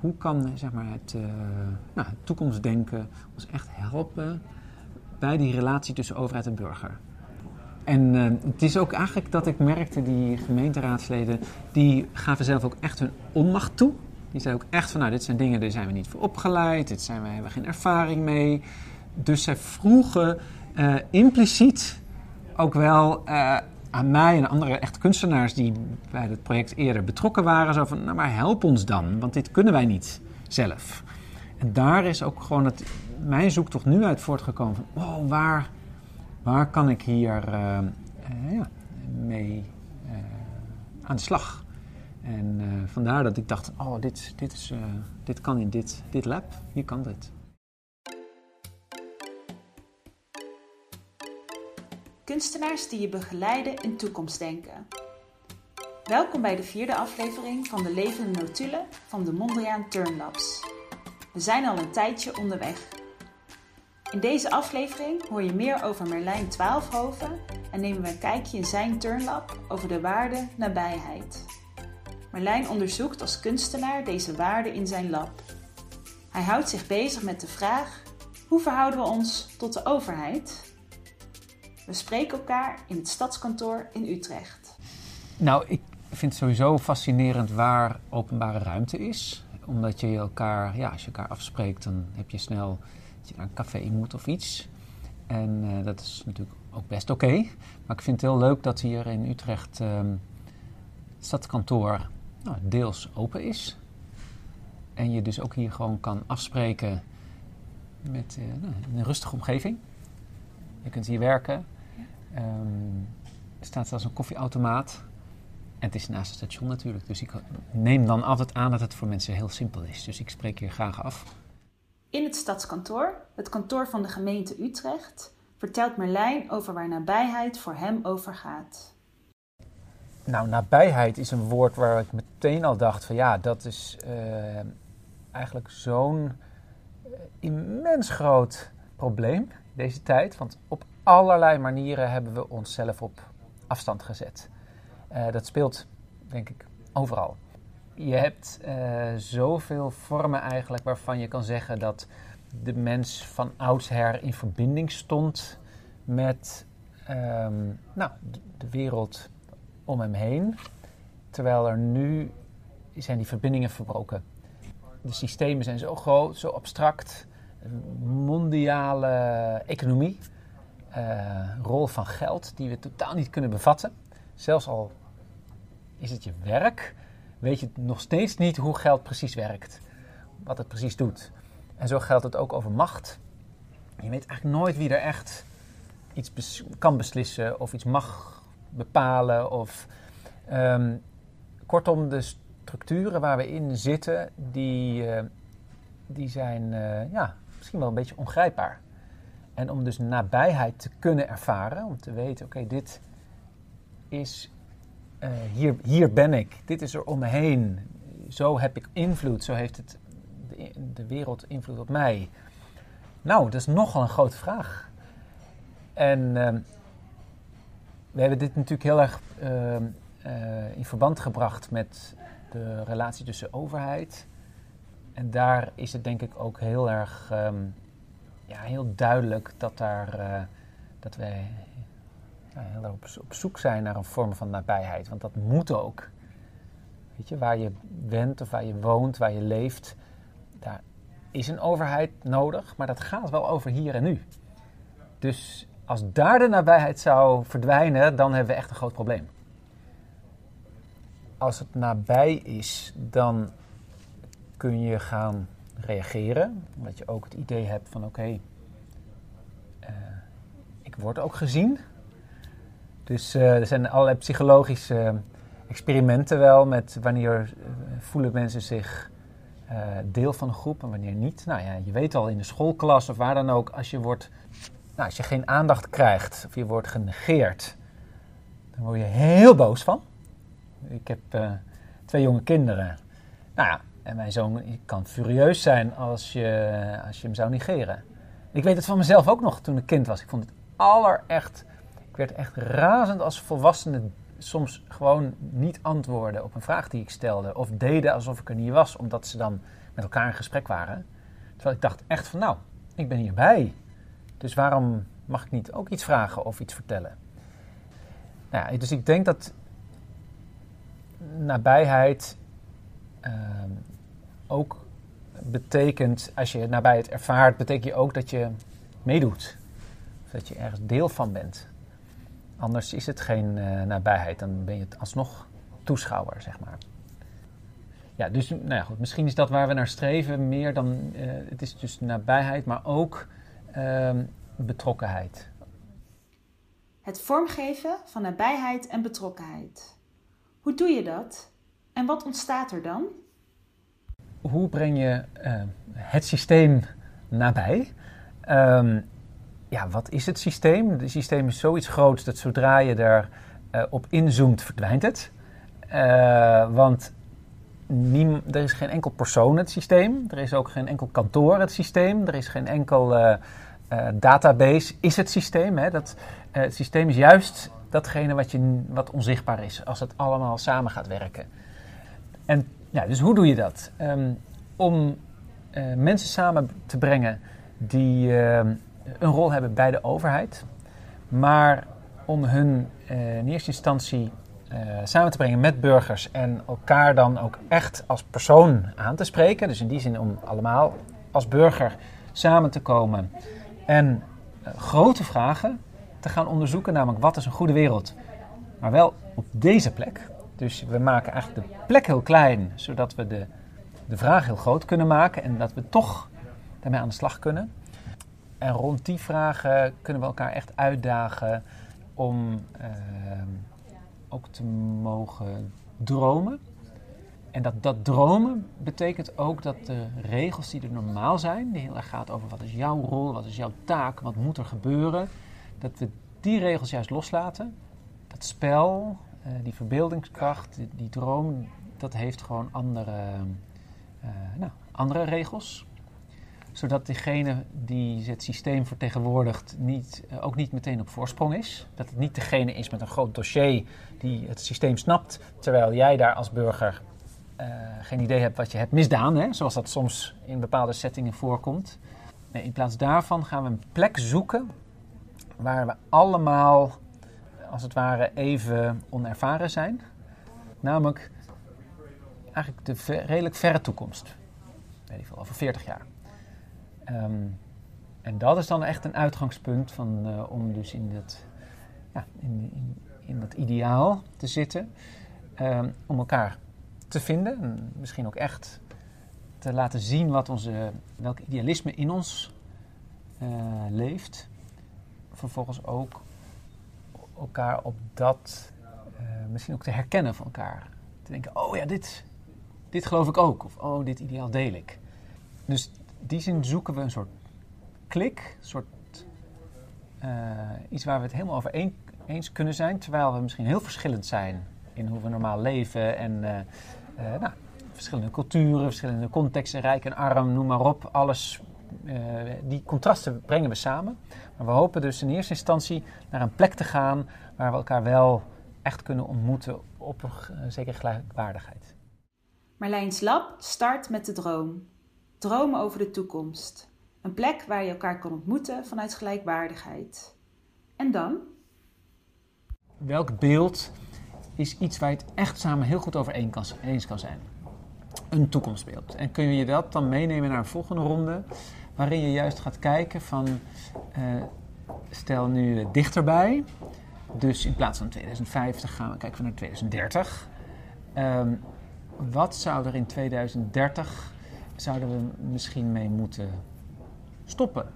hoe kan zeg maar, het, uh, nou, toekomstdenken ons echt helpen bij die relatie tussen overheid en burger? En uh, het is ook eigenlijk dat ik merkte, die gemeenteraadsleden, die gaven zelf ook echt hun onmacht toe. Die zeiden ook echt van, nou, dit zijn dingen, daar zijn we niet voor opgeleid, dit zijn we, hebben geen ervaring mee. Dus zij vroegen uh, impliciet ook wel aan mij en andere echte kunstenaars die bij het project eerder betrokken waren, zo van, nou maar help ons dan, want dit kunnen wij niet zelf. En daar is ook gewoon het, mijn zoektocht nu uit voortgekomen van, wow, waar, waar kan ik hier uh, uh, ja, mee uh, aan de slag? En vandaar dat ik dacht, oh, dit, dit, is, dit kan in dit, dit lab, hier kan dit. Kunstenaars die je begeleiden in toekomstdenken. Welkom bij de vierde aflevering van de levende notulen van de Mondriaan Turnlabs. We zijn al een tijdje onderweg. In deze aflevering hoor je meer over Merlijn Twaalfhoven en nemen we een kijkje in zijn turnlab over de waarde nabijheid. Merlijn onderzoekt als kunstenaar deze waarde in zijn lab. Hij houdt zich bezig met de vraag: hoe verhouden we ons tot de overheid? We spreken elkaar in het stadskantoor in Utrecht. Nou, ik vind het sowieso fascinerend waar openbare ruimte is. Omdat je elkaar, ja, als je elkaar afspreekt, dan heb je snel dat je naar een café moet of iets. En uh, dat is natuurlijk ook best oké. Maar ik vind het heel leuk dat hier in Utrecht um, het stadskantoor nou, deels open is. En je dus ook hier gewoon kan afspreken met uh, nou, een rustige omgeving. Je kunt hier werken. Um, er staat zelfs een koffieautomaat. En het is naast het station natuurlijk. Dus ik neem dan altijd aan dat het voor mensen heel simpel is. Dus ik spreek hier graag af. In het stadskantoor, het kantoor van de gemeente Utrecht, vertelt Merlijn over waar nabijheid voor hem over gaat. Nou, nabijheid is een woord waar ik meteen al dacht van ja, dat is uh, eigenlijk zo'n immens groot probleem deze tijd. Want op allerlei manieren hebben we onszelf op afstand gezet. Uh, dat speelt, denk ik, overal. Je hebt uh, zoveel vormen eigenlijk waarvan je kan zeggen dat de mens van oudsher in verbinding stond met um, nou, de wereld om hem heen. Terwijl er nu zijn die verbindingen verbroken. De systemen zijn zo groot, zo abstract. Mondiale economie rol van geld die we totaal niet kunnen bevatten. Zelfs al is het je werk, weet je nog steeds niet hoe geld precies werkt. Wat het precies doet. En zo geldt het ook over macht. Je weet eigenlijk nooit wie er echt iets kan beslissen of iets mag bepalen. Of, um, kortom, de structuren waar we in zitten, die, uh, die zijn uh, ja, misschien wel een beetje ongrijpbaar. En om dus nabijheid te kunnen ervaren, om te weten, oké, dit is, uh, hier, hier ben ik, dit is er om me heen, zo heb ik invloed, zo heeft het de, wereld invloed op mij. Nou, dat is nogal een grote vraag. En uh, we hebben dit natuurlijk heel erg uh, uh, in verband gebracht met de relatie tussen overheid. En daar is het denk ik ook heel erg um, ja, heel duidelijk dat, daar, uh, dat wij ja, heel op, op, zoek zijn naar een vorm van nabijheid. Want dat moet ook. Weet je, waar je bent of waar je woont, waar je leeft, daar is een overheid nodig, maar dat gaat wel over hier en nu. Dus als daar de nabijheid zou verdwijnen, dan hebben we echt een groot probleem. Als het nabij is, dan kun je gaan reageren. Omdat je ook het idee hebt van oké, uh, ik word ook gezien. Dus uh, er zijn allerlei psychologische experimenten wel met wanneer uh, voelen mensen zich deel van een groep en wanneer niet. Nou ja, je weet al in de schoolklas of waar dan ook, als je, wordt, nou, als je geen aandacht krijgt of je wordt genegeerd, dan word je heel boos van. Ik heb twee jonge kinderen. Nou ja, en mijn zoon kan furieus zijn als je, als je hem zou negeren. Ik weet het van mezelf ook nog toen ik kind was. Ik vond het allerecht. Ik werd echt razend als volwassene soms gewoon niet antwoorden op een vraag die ik stelde. Of deden alsof ik er niet was, omdat ze dan met elkaar in gesprek waren. Terwijl ik dacht echt van nou, ik ben hierbij. Dus waarom mag ik niet ook iets vragen of iets vertellen? Nou dus ik denk dat nabijheid ehm, ook betekent, als je nabijheid ervaart, betekent je ook dat je meedoet. Dat je ergens deel van bent. Anders is het geen uh, nabijheid, dan ben je het alsnog toeschouwer, zeg maar. Ja, dus nou ja, goed, misschien is dat waar we naar streven, meer dan, uh, het is dus nabijheid, maar ook uh, betrokkenheid. Het vormgeven van nabijheid en betrokkenheid. Hoe doe je dat? En wat ontstaat er dan? Hoe breng je uh, het systeem nabij? Um, ja, wat is het systeem? Het systeem is zoiets groots dat zodra je erop uh, op inzoomt, verdwijnt het. Uh, want er is geen enkel persoon het systeem. Er is ook geen enkel kantoor het systeem. Er is geen enkel database is het systeem. Hè? Dat, het systeem is juist datgene wat, je, wat onzichtbaar is als het allemaal samen gaat werken. En ja, dus hoe doe je dat? Um, om mensen samen te brengen die ehm, een rol hebben bij de overheid. Maar om hun uh, in eerste instantie uh, samen te brengen met burgers en elkaar dan ook echt als persoon aan te spreken. Dus in die zin om allemaal als burger samen te komen en grote vragen te gaan onderzoeken, namelijk wat is een goede wereld. Maar wel op deze plek. Dus we maken eigenlijk de plek heel klein, zodat we de, de vraag heel groot kunnen maken en dat we toch daarmee aan de slag kunnen. En rond die vragen kunnen we elkaar echt uitdagen om uh, ook te mogen dromen. En dat, dat dromen betekent ook dat de regels die er normaal zijn, die heel erg gaat over wat is jouw rol, wat is jouw taak, wat moet er gebeuren, dat we die regels juist loslaten. Dat spel, uh, die verbeeldingskracht, die, droom, dat heeft gewoon andere, uh, nou, andere regels zodat degene die het systeem vertegenwoordigt niet, uh, ook niet meteen op voorsprong is. Dat het niet degene is met een groot dossier die het systeem snapt, terwijl jij daar als burger geen idee hebt wat je hebt misdaan, hè? zoals dat soms in bepaalde settingen voorkomt. Nee, in plaats daarvan gaan we een plek zoeken waar we allemaal, als het ware, even onervaren zijn. Namelijk eigenlijk de redelijk verre toekomst. Weet ik veel, over 40 jaar. Um, en dat is dan echt een uitgangspunt van, uh, om dus in dat, ja, in, in, in dat ideaal te zitten. Um, om elkaar te vinden en misschien ook echt te laten zien wat onze, welk idealisme in ons uh, leeft. Vervolgens ook elkaar op dat, uh, misschien ook te herkennen van elkaar. Te denken, oh ja, dit, dit geloof ik ook. Of oh, dit ideaal deel ik. Dus die zin zoeken we een soort klik, een soort uh, iets waar we het helemaal over een, eens kunnen zijn, terwijl we misschien heel verschillend zijn in hoe we normaal leven en uh, nou, verschillende culturen, verschillende contexten, rijk en arm, noem maar op, alles. Die contrasten brengen we samen. Maar we hopen dus in eerste instantie naar een plek te gaan waar we elkaar wel echt kunnen ontmoeten op een zekere gelijkwaardigheid. Marlijns Lab start met de droom. Dromen over de toekomst. Een plek waar je elkaar kan ontmoeten vanuit gelijkwaardigheid. En dan? Welk beeld is iets waar je het echt samen heel goed over eens kan zijn? Een toekomstbeeld. En kun je dat dan meenemen naar een volgende ronde, waarin je juist gaat kijken van, uh, stel nu dichterbij, dus in plaats van 2050 gaan we kijken naar 2030. Um, wat zou er in 2030 zouden we misschien mee moeten stoppen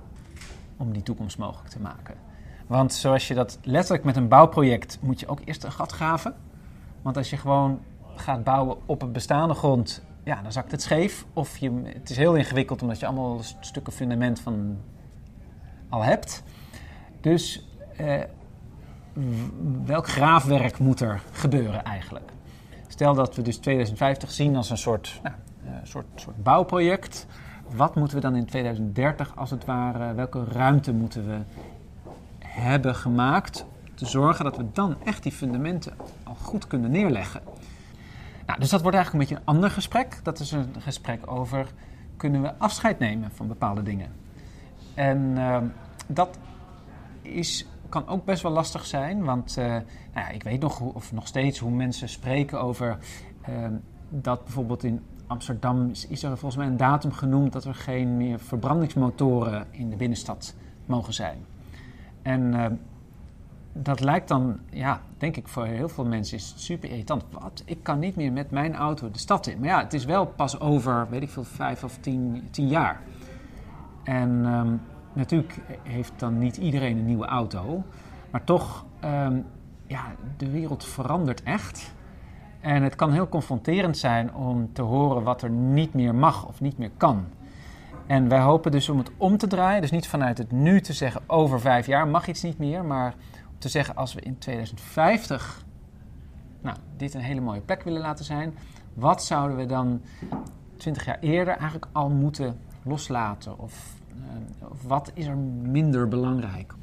om die toekomst mogelijk te maken. Want zoals je dat letterlijk met een bouwproject moet je ook eerst een gat graven. Want als je gewoon gaat bouwen op een bestaande grond, ja, dan zakt het scheef. Of je, het is heel ingewikkeld omdat je allemaal stukken fundament van al hebt. Dus eh, welk graafwerk moet er gebeuren eigenlijk? Stel dat we dus 2050 zien als een soort nou, eh, soort, soort bouwproject. Wat moeten we dan in 2030 als het ware, welke ruimte moeten we hebben gemaakt te zorgen dat we dan echt die fundamenten al goed kunnen neerleggen. Nou, dus dat wordt eigenlijk een beetje een ander gesprek. Dat is een gesprek over kunnen we afscheid nemen van bepaalde dingen? En ehm, dat is, kan ook best wel lastig zijn, want uh, nou ja, ik weet nog, of nog steeds hoe mensen spreken over ehm, dat bijvoorbeeld in Amsterdam is, is, er volgens mij een datum genoemd dat er geen meer verbrandingsmotoren in de binnenstad mogen zijn. En ehm, dat lijkt dan, ja, denk ik voor heel veel mensen is super irritant. Wat? Ik kan niet meer met mijn auto de stad in. Maar ja, het is wel pas over, weet ik veel, vijf of tien, tien jaar. En um, natuurlijk heeft dan niet iedereen een nieuwe auto. Maar toch, um, ja, de wereld verandert echt. En het kan heel confronterend zijn om te horen wat er niet meer mag of niet meer kan. En wij hopen dus om het om te draaien. Dus niet vanuit het nu te zeggen over vijf jaar mag iets niet meer. Maar te zeggen als we in 2050 nou, dit een hele mooie plek willen laten zijn. Wat zouden we dan 20 jaar eerder eigenlijk al moeten loslaten? Of, uh, of wat is er minder belangrijk?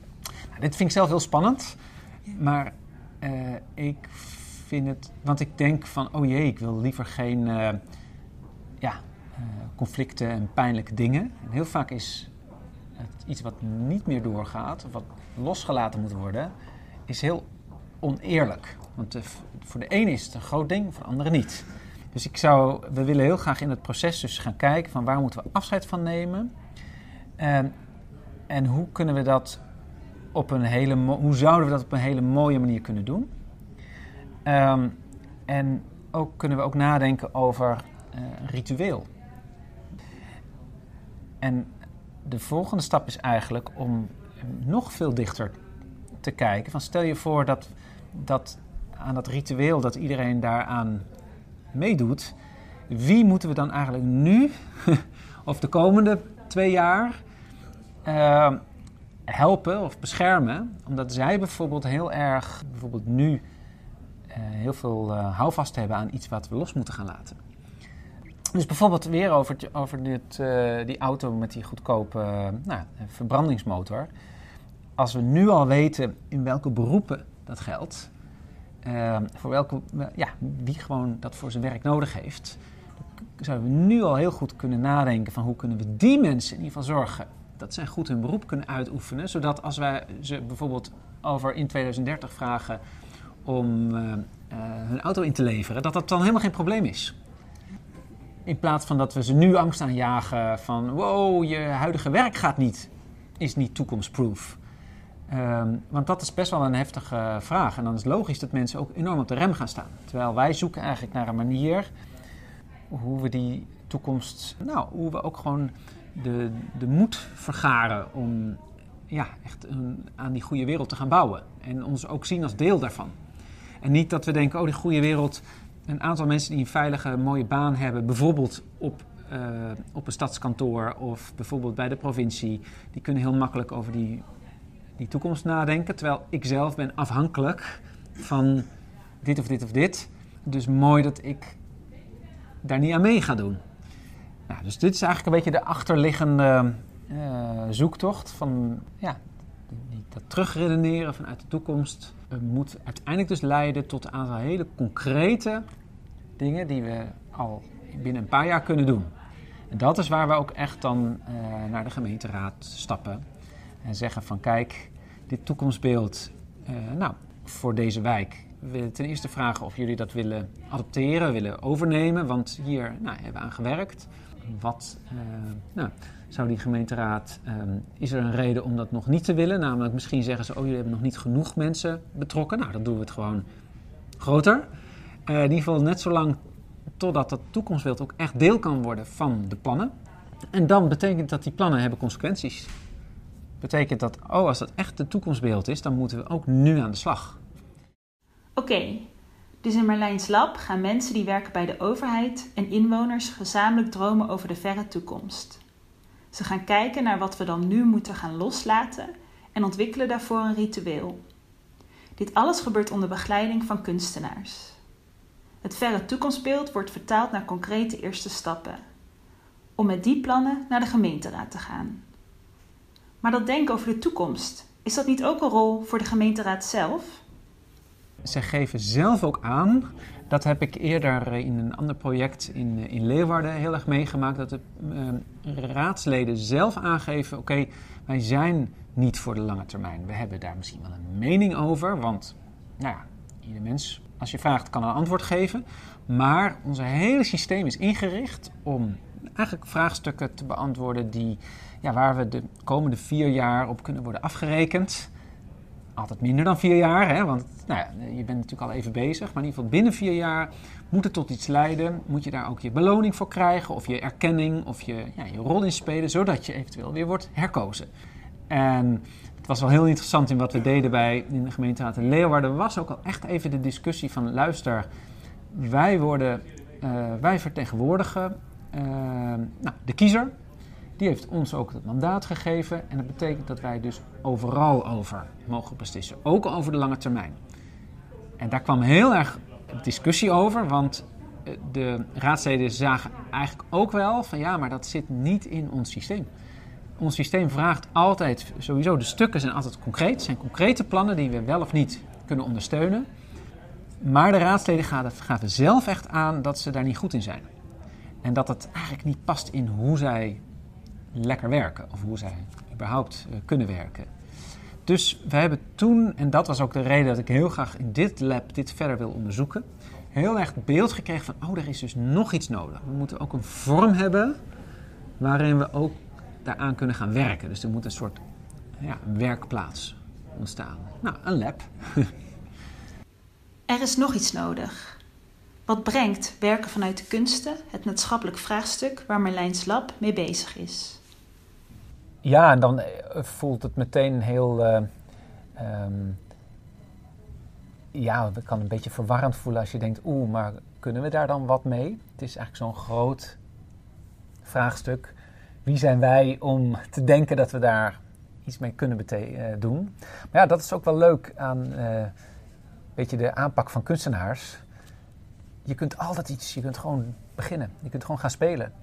Nou, dit vind ik zelf heel spannend. Maar uh, ik vind het, want ik denk van, oh jee, ik wil liever geen uh, ja, conflicten en pijnlijke dingen. En heel vaak is iets wat niet meer doorgaat, wat losgelaten moet worden, is heel oneerlijk. Want voor de ene is het een groot ding, voor de andere niet. Dus ik zou, we willen heel graag in het proces dus gaan kijken van waar moeten we afscheid van nemen. En, en hoe kunnen we dat op een hele, hoe zouden we dat op een hele mooie manier kunnen doen? Um, en ook kunnen we ook nadenken over uh, ritueel. En de volgende stap is eigenlijk om nog veel dichter te kijken. Van stel je voor dat, dat aan dat ritueel dat iedereen daaraan meedoet. Wie moeten we dan eigenlijk nu, of de komende twee jaar, uh, helpen of beschermen? Omdat zij bijvoorbeeld heel erg, bijvoorbeeld nu, uh, heel veel uh, houvast hebben aan iets wat we los moeten gaan laten. Dus bijvoorbeeld weer over, over dit, uh, die auto met die goedkope nou, verbrandingsmotor als we nu al weten in welke beroepen dat geldt, uh, voor welke, ja, wie gewoon dat voor zijn werk nodig heeft, zouden we nu al heel goed kunnen nadenken van hoe kunnen we die mensen in ieder geval zorgen dat zij goed hun beroep kunnen uitoefenen, zodat als wij ze bijvoorbeeld over in 2030 vragen om hun auto in te leveren, dat dat dan helemaal geen probleem is. In plaats van dat we ze nu angst aanjagen van wow, je huidige werk gaat niet, is niet toekomstproof. Um, want dat is best wel een heftige vraag. En dan is logisch dat mensen ook enorm op de rem gaan staan. Terwijl wij zoeken eigenlijk naar een manier hoe we die toekomst, nou, hoe we ook gewoon de, de moed vergaren om ja, echt aan die goede wereld te gaan bouwen. En ons ook zien als deel daarvan. En niet dat we denken, oh, die goede wereld, een aantal mensen die een veilige, mooie baan hebben, bijvoorbeeld op, uh, op een stadskantoor of bijvoorbeeld bij de provincie, die kunnen heel makkelijk over die die toekomst nadenken. Terwijl ik zelf ben afhankelijk van dit of dit of dit. Dus mooi dat ik daar niet aan mee ga doen. Nou, dus dit is eigenlijk een beetje de achterliggende uh, zoektocht van ja, dat terugredeneren vanuit de toekomst. moet uiteindelijk dus leiden tot een aantal hele concrete dingen die we al binnen een paar jaar kunnen doen. En dat is waar we ook echt dan uh, naar de gemeenteraad stappen en zeggen van kijk, dit toekomstbeeld uh, nou, voor deze wijk. We willen ten eerste vragen of jullie dat willen adopteren, willen overnemen, want hier nou, hebben we aan gewerkt. Wat uh, nou, zou die gemeenteraad, is er een reden om dat nog niet te willen? Namelijk misschien zeggen ze, oh jullie hebben nog niet genoeg mensen betrokken. Nou, dan doen we het gewoon groter. Uh, in ieder geval net zo lang totdat dat toekomstbeeld ook echt deel kan worden van de plannen. En dan betekent dat die plannen hebben consequenties betekent dat, oh, als dat echt de toekomstbeeld is, dan moeten we ook nu aan de slag. Oké, dus in Marlijns Lab gaan mensen die werken bij de overheid en inwoners gezamenlijk dromen over de verre toekomst. Ze gaan kijken naar wat we dan nu moeten gaan loslaten en ontwikkelen daarvoor een ritueel. Dit alles gebeurt onder begeleiding van kunstenaars. Het verre toekomstbeeld wordt vertaald naar concrete eerste stappen. Om met die plannen naar de gemeenteraad te gaan. Maar dat denken over de toekomst, is dat niet ook een rol voor de gemeenteraad zelf? ze geven zelf ook aan. Dat heb ik eerder in een ander project in, in Leeuwarden heel erg meegemaakt. Dat de raadsleden zelf aangeven: oké, wij zijn niet voor de lange termijn. We hebben daar misschien wel een mening over. Want, nou ja, ieder mens, als je vraagt, kan een antwoord geven. Maar ons hele systeem is ingericht om eigenlijk vraagstukken te beantwoorden die, ja, waar we de komende vier jaar op kunnen worden afgerekend. Altijd minder dan vier jaar, hè, want nou ja, je bent natuurlijk al even bezig. Maar in ieder geval binnen vier jaar moet het tot iets leiden. Moet je daar ook je beloning voor krijgen, of je erkenning, of je, ja, je rol in spelen, zodat je eventueel weer wordt herkozen. En het was wel heel interessant in wat we deden bij in de gemeenteraad in Leeuwarden. was ook al echt even de discussie van luister, wij, worden, uh, wij vertegenwoordigen uh, nou, de kiezer. Die heeft ons ook het mandaat gegeven. En dat betekent dat wij dus overal over mogen beslissen. Ook over de lange termijn. En daar kwam heel erg discussie over. Want eh, de raadsleden zagen eigenlijk ook wel van ja, maar dat zit niet in ons systeem. Ons systeem vraagt altijd, sowieso de stukken zijn altijd concreet. Zijn concrete plannen die we wel of niet kunnen ondersteunen. Maar de raadsleden gaven zelf echt aan dat ze daar niet goed in zijn. En dat het eigenlijk niet past in hoe zij lekker werken of hoe zij überhaupt uh, kunnen werken. Dus we hebben toen, en dat was ook de reden dat ik heel graag in dit lab dit verder wil onderzoeken, heel erg beeld gekregen van, oh, er is dus nog iets nodig. We moeten ook een vorm hebben waarin we ook daaraan kunnen gaan werken. Dus er moet een soort ja, werkplaats ontstaan. Nou, een lab. er is nog iets nodig. Wat brengt werken vanuit de kunsten, het maatschappelijk vraagstuk waar Merlijns Lab mee bezig is? Ja, en dan eh, voelt het meteen heel. Uh, um, ja, het kan een beetje verwarrend voelen als je denkt: oeh, maar kunnen we daar dan wat mee? Het is eigenlijk zo'n groot vraagstuk. Wie zijn wij om te denken dat we daar iets mee kunnen uh, doen? Maar ja, dat is ook wel leuk aan uh, beetje de aanpak van kunstenaars je kunt altijd iets, je kunt gewoon beginnen. Je kunt gewoon gaan spelen.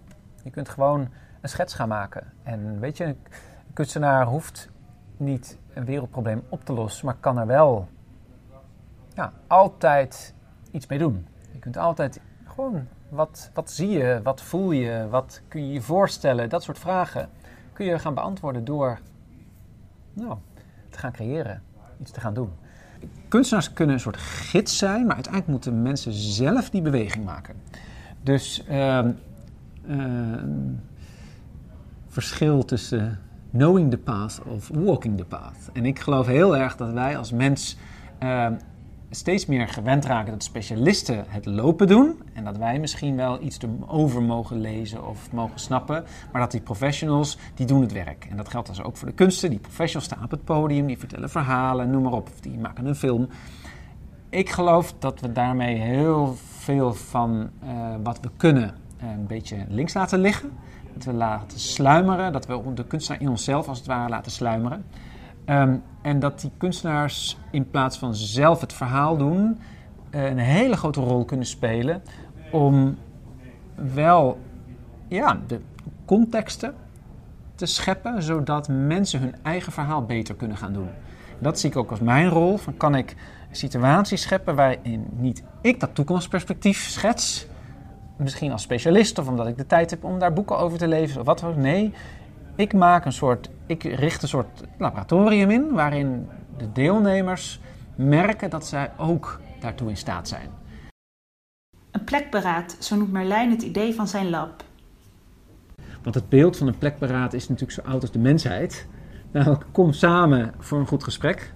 Je kunt gewoon een schets gaan maken. En weet je, een kunstenaar hoeft niet een wereldprobleem op te lossen, maar kan er wel ja, altijd iets mee doen. Je kunt altijd gewoon, wat, wat zie je, wat voel je, wat kun je je voorstellen, dat soort vragen kun je gaan beantwoorden door nou, te gaan creëren, iets te gaan doen kunstenaars kunnen een soort gids zijn, maar uiteindelijk moeten mensen zelf die beweging maken. Dus uh, verschil tussen knowing the path of walking the path. En ik geloof heel erg dat wij als mens ehm, steeds meer gewend raken dat specialisten het lopen doen. En dat wij misschien wel iets erover mogen lezen of mogen snappen. Maar dat die professionals, die doen het werk. En dat geldt dus ook voor de kunsten. Die professionals staan op het podium, die vertellen verhalen, noem maar op. Of die maken een film. Ik geloof dat we daarmee heel veel van uh, wat we kunnen uh, een beetje links laten liggen. Dat we laten sluimeren, dat we de kunstenaar in onszelf als het ware laten sluimeren. Um, en dat die kunstenaars in plaats van zelf het verhaal doen, uh, een hele grote rol kunnen spelen om wel ja, de contexten te scheppen, zodat mensen hun eigen verhaal beter kunnen gaan doen. Dat zie ik ook als mijn rol. Van kan ik situaties scheppen waarin niet ik dat toekomstperspectief schets, misschien als specialist of omdat ik de tijd heb om daar boeken over te lezen of wat. Nee, ik maak een soort, ik richt een soort laboratorium in waarin de deelnemers merken dat zij ook daartoe in staat zijn. Een plekberaad, zo noemt Merlijn het idee van zijn lab. Want het beeld van een plekberaad is natuurlijk zo oud als de mensheid. Nou, kom samen voor een goed gesprek.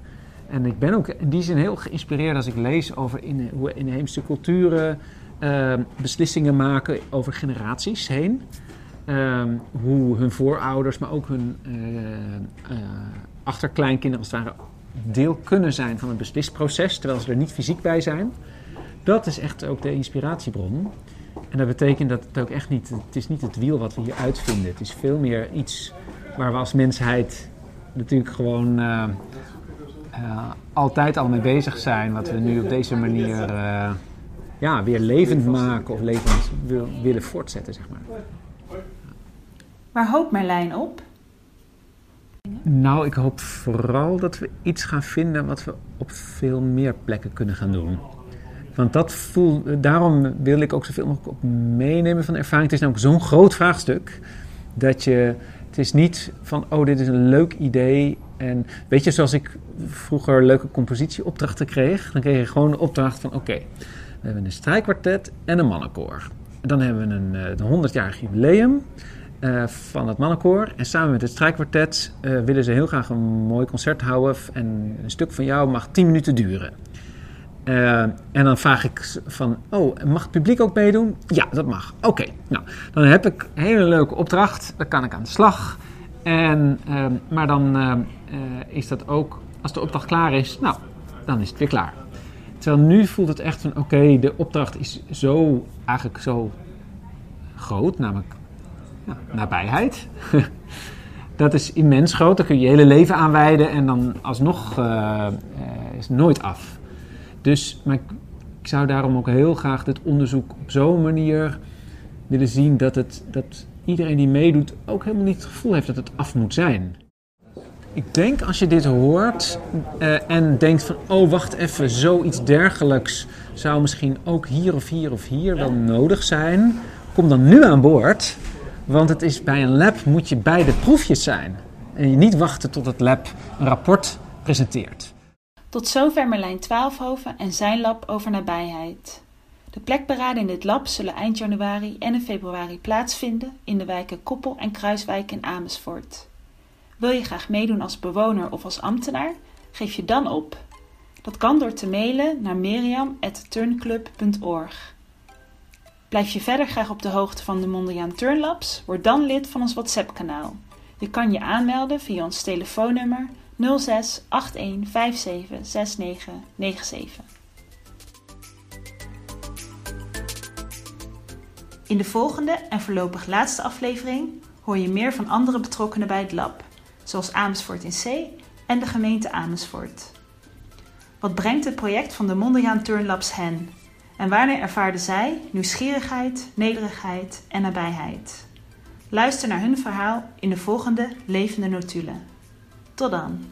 En ik ben ook in die zin heel geïnspireerd als ik lees over in, hoe inheemse culturen uh, beslissingen maken over generaties heen. Um, hoe hun voorouders, maar ook hun uh, uh, achterkleinkinderen als het ware deel kunnen zijn van het beslisproces, terwijl ze er niet fysiek bij zijn. Dat is echt ook de inspiratiebron. En dat betekent dat het ook echt niet, het is niet het wiel wat we hier uitvinden. Het is veel meer iets waar we als mensheid natuurlijk gewoon uh, altijd al mee bezig zijn. Wat we nu op deze manier ja, weer levend maken of levend willen voortzetten, zeg maar. Waar hoopt Merlijn op? Nou, ik hoop vooral dat we iets gaan vinden wat we op veel meer plekken kunnen gaan doen. Want dat voel, daarom wil ik ook zoveel mogelijk op meenemen van ervaring. Het is namelijk zo'n groot vraagstuk dat je. Het is niet van, oh, dit is een leuk idee. En weet je, zoals ik vroeger leuke compositieopdrachten kreeg, dan kreeg je gewoon de opdracht van: oké, we hebben een strijkkwartet en een mannenkoor. En dan hebben we een, een 100-jarig jubileum. Uh, van het mannenkoor. En samen met het strijkkwartet uh, willen ze heel graag een mooi concert houden. En een stuk van jou mag 10 minuten duren. Uh, en dan vraag ik van, oh, mag het publiek ook meedoen? Ja, dat mag. Oké, nou, dan heb ik een hele leuke opdracht. Dan kan ik aan de slag. En, maar dan is dat ook, als de opdracht klaar is, nou, dan is het weer klaar. Terwijl nu voelt het echt van, oké, de opdracht is zo, eigenlijk zo groot, namelijk ja, nabijheid. dat is immens groot. Daar kun je je hele leven aan wijden en dan alsnog uh, is het nooit af. Dus maar ik, ik, zou daarom ook heel graag dit onderzoek op zo'n manier willen zien dat, het, dat iedereen die meedoet ook helemaal niet het gevoel heeft dat het af moet zijn. Ik denk als je dit hoort uh, en denkt van, oh wacht even, zoiets dergelijks zou misschien ook hier of hier of hier wel nodig zijn. Kom dan nu aan boord. Want het is bij een lab moet je bij de proefjes zijn. En je niet wachten tot het lab een rapport presenteert. Tot zover Merlijn Twaalfhoven en zijn lab over nabijheid. De plekberaden in dit lab zullen eind januari en in februari plaatsvinden in de wijken Koppel en Kruiswijk in Amersfoort. Wil je graag meedoen als bewoner of als ambtenaar? Geef je dan op. Dat kan door te mailen naar miriam.turnclub.org. Blijf je verder graag op de hoogte van de Mondriaan Turnlabs? Word dan lid van ons WhatsApp-kanaal. Je kan je aanmelden via ons telefoonnummer 06 81 57 69 97. In de volgende en voorlopig laatste aflevering hoor je meer van andere betrokkenen bij het lab, zoals Amersfoort in C en de gemeente Amersfoort. Wat brengt het project van de Mondriaan Turnlabs hen? En wanneer ervaarden zij nieuwsgierigheid, nederigheid en nabijheid? Luister naar hun verhaal in de volgende levende notulen. Tot dan!